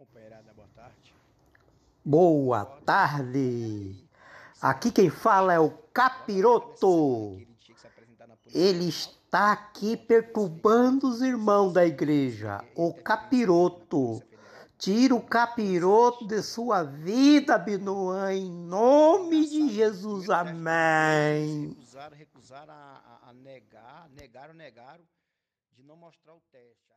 Companheirada, boa tarde. Boa tarde. Aqui quem fala é o Capiroto. Ele está aqui perturbando os irmãos da igreja. O Capiroto. Tira o capiroto de sua vida, Binoã, em nome de Jesus. Amém. Recusaram, recusaram a, a negar, negaram, negaram de não mostrar o teste.